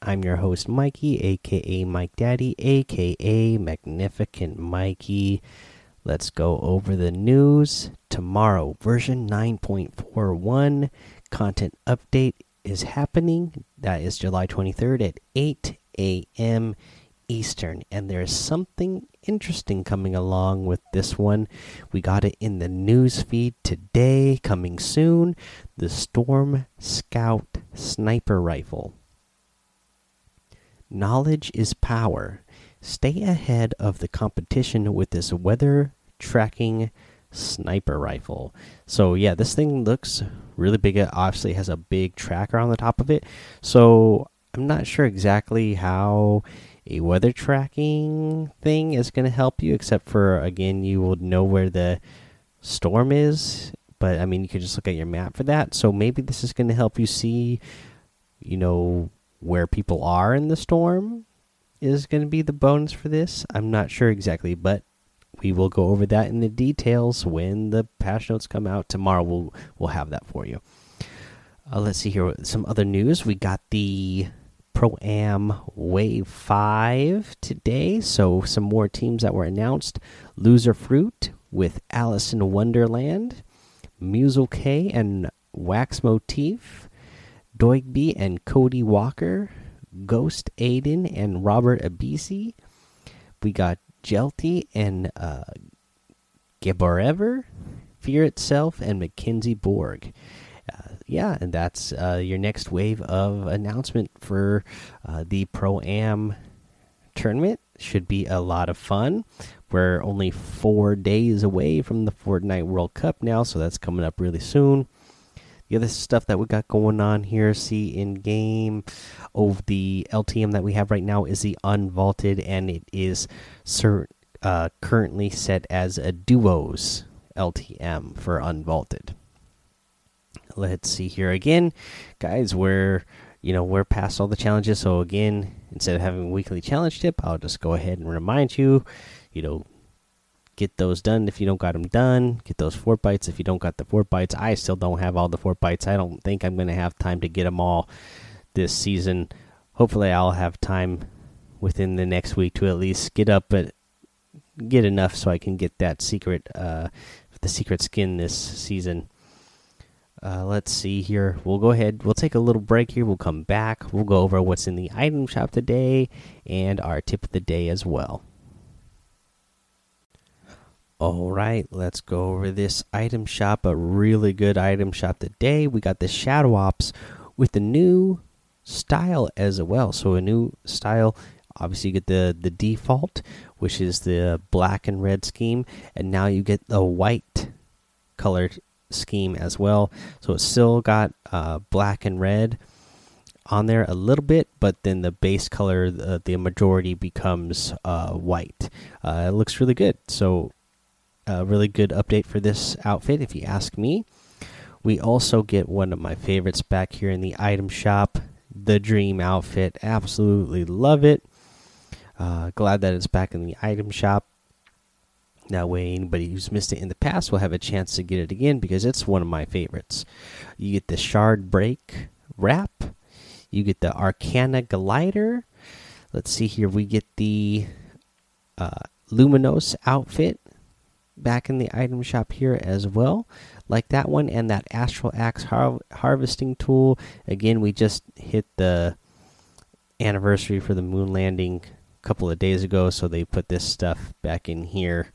I'm your host, Mikey, aka Mike Daddy, aka Magnificent Mikey. Let's go over the news. Tomorrow, version 9.41 content update is happening. That is July 23rd at 8 a.m. Eastern. And there's something interesting coming along with this one. We got it in the news feed today, coming soon. The Storm Scout Sniper Rifle. Knowledge is power. Stay ahead of the competition with this weather tracking sniper rifle. So, yeah, this thing looks really big. It obviously has a big tracker on the top of it. So, I'm not sure exactly how a weather tracking thing is going to help you, except for, again, you will know where the storm is. But, I mean, you could just look at your map for that. So, maybe this is going to help you see, you know, where people are in the storm is going to be the bonus for this. I'm not sure exactly, but we will go over that in the details when the patch notes come out tomorrow. We'll we'll have that for you. Uh, let's see here. Some other news. We got the Pro Am Wave Five today. So some more teams that were announced. Loserfruit with Alison Wonderland, Muselk and Wax Motif, Doigby and Cody Walker, Ghost Aydan and Robert Abisi. We got Jelty and uh, Fear Itself, and Mackenzie Borg. Uh, yeah, and that's uh, your next wave of announcement for uh, the Pro Am tournament. Should be a lot of fun. We're only four days away from the Fortnite World Cup now, so that's coming up really soon. The other stuff that we got going on here, see in game of the LTM that we have right now is the unvaulted, and it is uh, currently set as a duos LTM for unvaulted. Let's see here again, guys. We're you know we're past all the challenges, so again, instead of having a weekly challenge tip, I'll just go ahead and remind you, you know, get those done if you don't got them done get those Fortbytes if you don't got the Fortbytes i still don't have all the Fortbytes i don't think i'm gonna have time to get them all this season hopefully i'll have time within the next week to at least get up but get enough so i can get that secret uh the secret skin this season uh, let's see here. We'll go ahead. We'll take a little break here. We'll come back. We'll go over what's in the item shop today and our tip of the day as well. All right, let's go over this item shop. A really good item shop today. We got the Shadow Ops with the new style as well. So a new style. Obviously, you get the the default, which is the black and red scheme, and now you get the white colored scheme as well. So it's still got uh, black and red on there a little bit, but then the base color, the, the majority becomes uh, white. Uh, it looks really good. So a really good update for this outfit, if you ask me. We also get one of my favorites back here in the item shop, the Dream outfit. Absolutely love it. Uh, glad that it's back in the item shop. That way, anybody who's missed it in the past will have a chance to get it again because it's one of my favorites. You get the Shard Break wrap, you get the Arcana Glider. Let's see here, we get the uh, Luminos outfit back in the item shop here as well. Like that one and that astral axe har harvesting tool. Again we just hit the anniversary for the moon landing a couple of days ago so they put this stuff back in here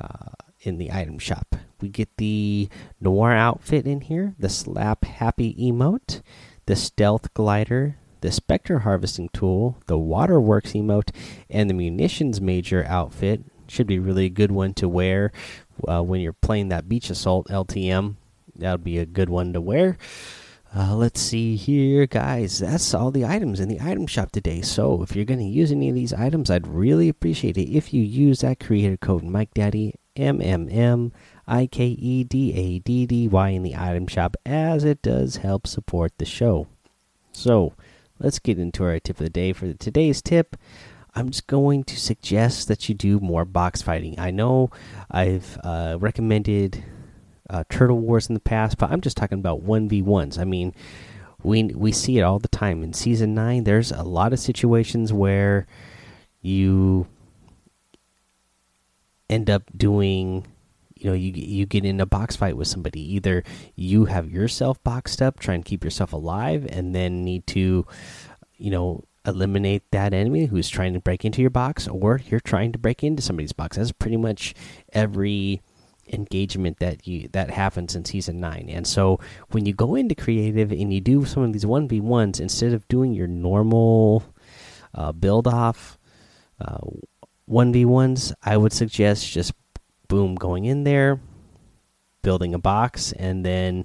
uh, in the item shop. We get the noir outfit in here the slap happy emote the stealth glider the specter harvesting tool the waterworks emote and the munitions major outfit should be really a good one to wear uh, when you're playing that beach assault LTM. That would be a good one to wear. Uh, let's see here, guys. That's all the items in the item shop today. So, if you're going to use any of these items, I'd really appreciate it if you use that creator code Mike Daddy M M M I K E D A D D Y in the item shop, as it does help support the show. So, let's get into our tip of the day. For today's tip, I'm just going to suggest that you do more box fighting. I know I've uh, recommended uh, Turtle Wars in the past, but I'm just talking about 1v1s. I mean, we we see it all the time in season 9. There's a lot of situations where you end up doing you know you you get in a box fight with somebody either you have yourself boxed up trying to keep yourself alive and then need to you know eliminate that enemy who's trying to break into your box or you're trying to break into somebody's box. That's pretty much every engagement that you that happens in season 9 and so when you go into creative and you do some of these 1v1s instead of doing your normal uh, build off uh, 1v1s i would suggest just boom going in there building a box and then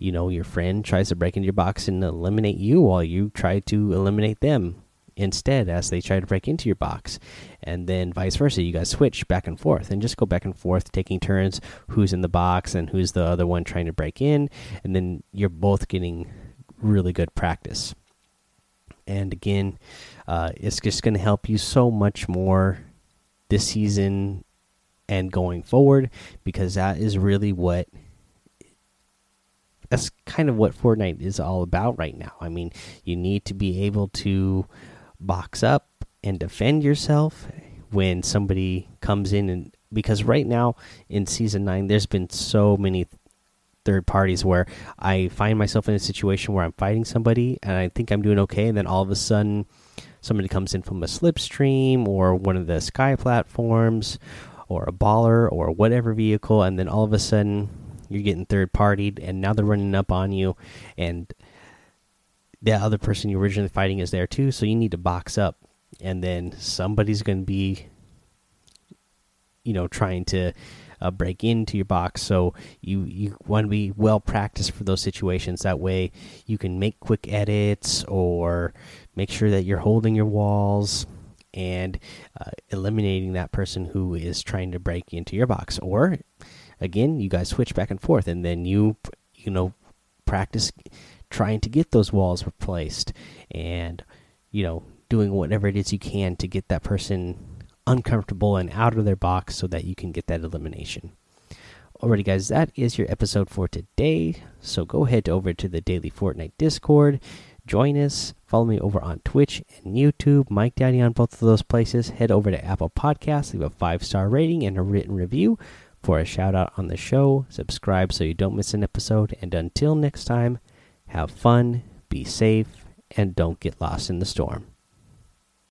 you know your friend tries to break into your box and eliminate you while you try to eliminate them instead as they try to break into your box. And then vice versa you guys switch back and forth and just go back and forth taking turns who's in the box and who's the other one trying to break in. And then you're both getting really good practice. And again uh, it's just going to help you so much more this season and going forward because that is really what that's kind of what Fortnite is all about right now. I mean, you need to be able to box up and defend yourself when somebody comes in and because right now in season 9 there's been so many third parties where I find myself in a situation where I'm fighting somebody and I think I'm doing okay and then all of a sudden somebody comes in from a slipstream or one of the sky platforms or a baller or whatever vehicle and then all of a sudden you're getting third partied and now they're running up on you and the other person you originally fighting is there too so you need to box up. And then somebody's going to be you know trying to uh, break into your box. So you you want to be well practiced for those situations. That way you can make quick edits or make sure that you're holding your walls and uh, eliminating that person who is trying to break into your box. Or again you guys switch back and forth and then you you know practice trying to get those walls replaced and you know doing whatever it is you can to get that person uncomfortable and out of their box so that you can get that elimination. Alrighty, guys, that is your episode for today. So go ahead over to the Daily Fortnite Discord, join us, follow me over on Twitch and YouTube, Mike Daddy on both of those places. Head over to Apple Podcasts, leave a five star rating and a written review for a shout out on the show. Subscribe so you don't miss an episode. And until next time, have fun, be safe, and don't get lost in the storm.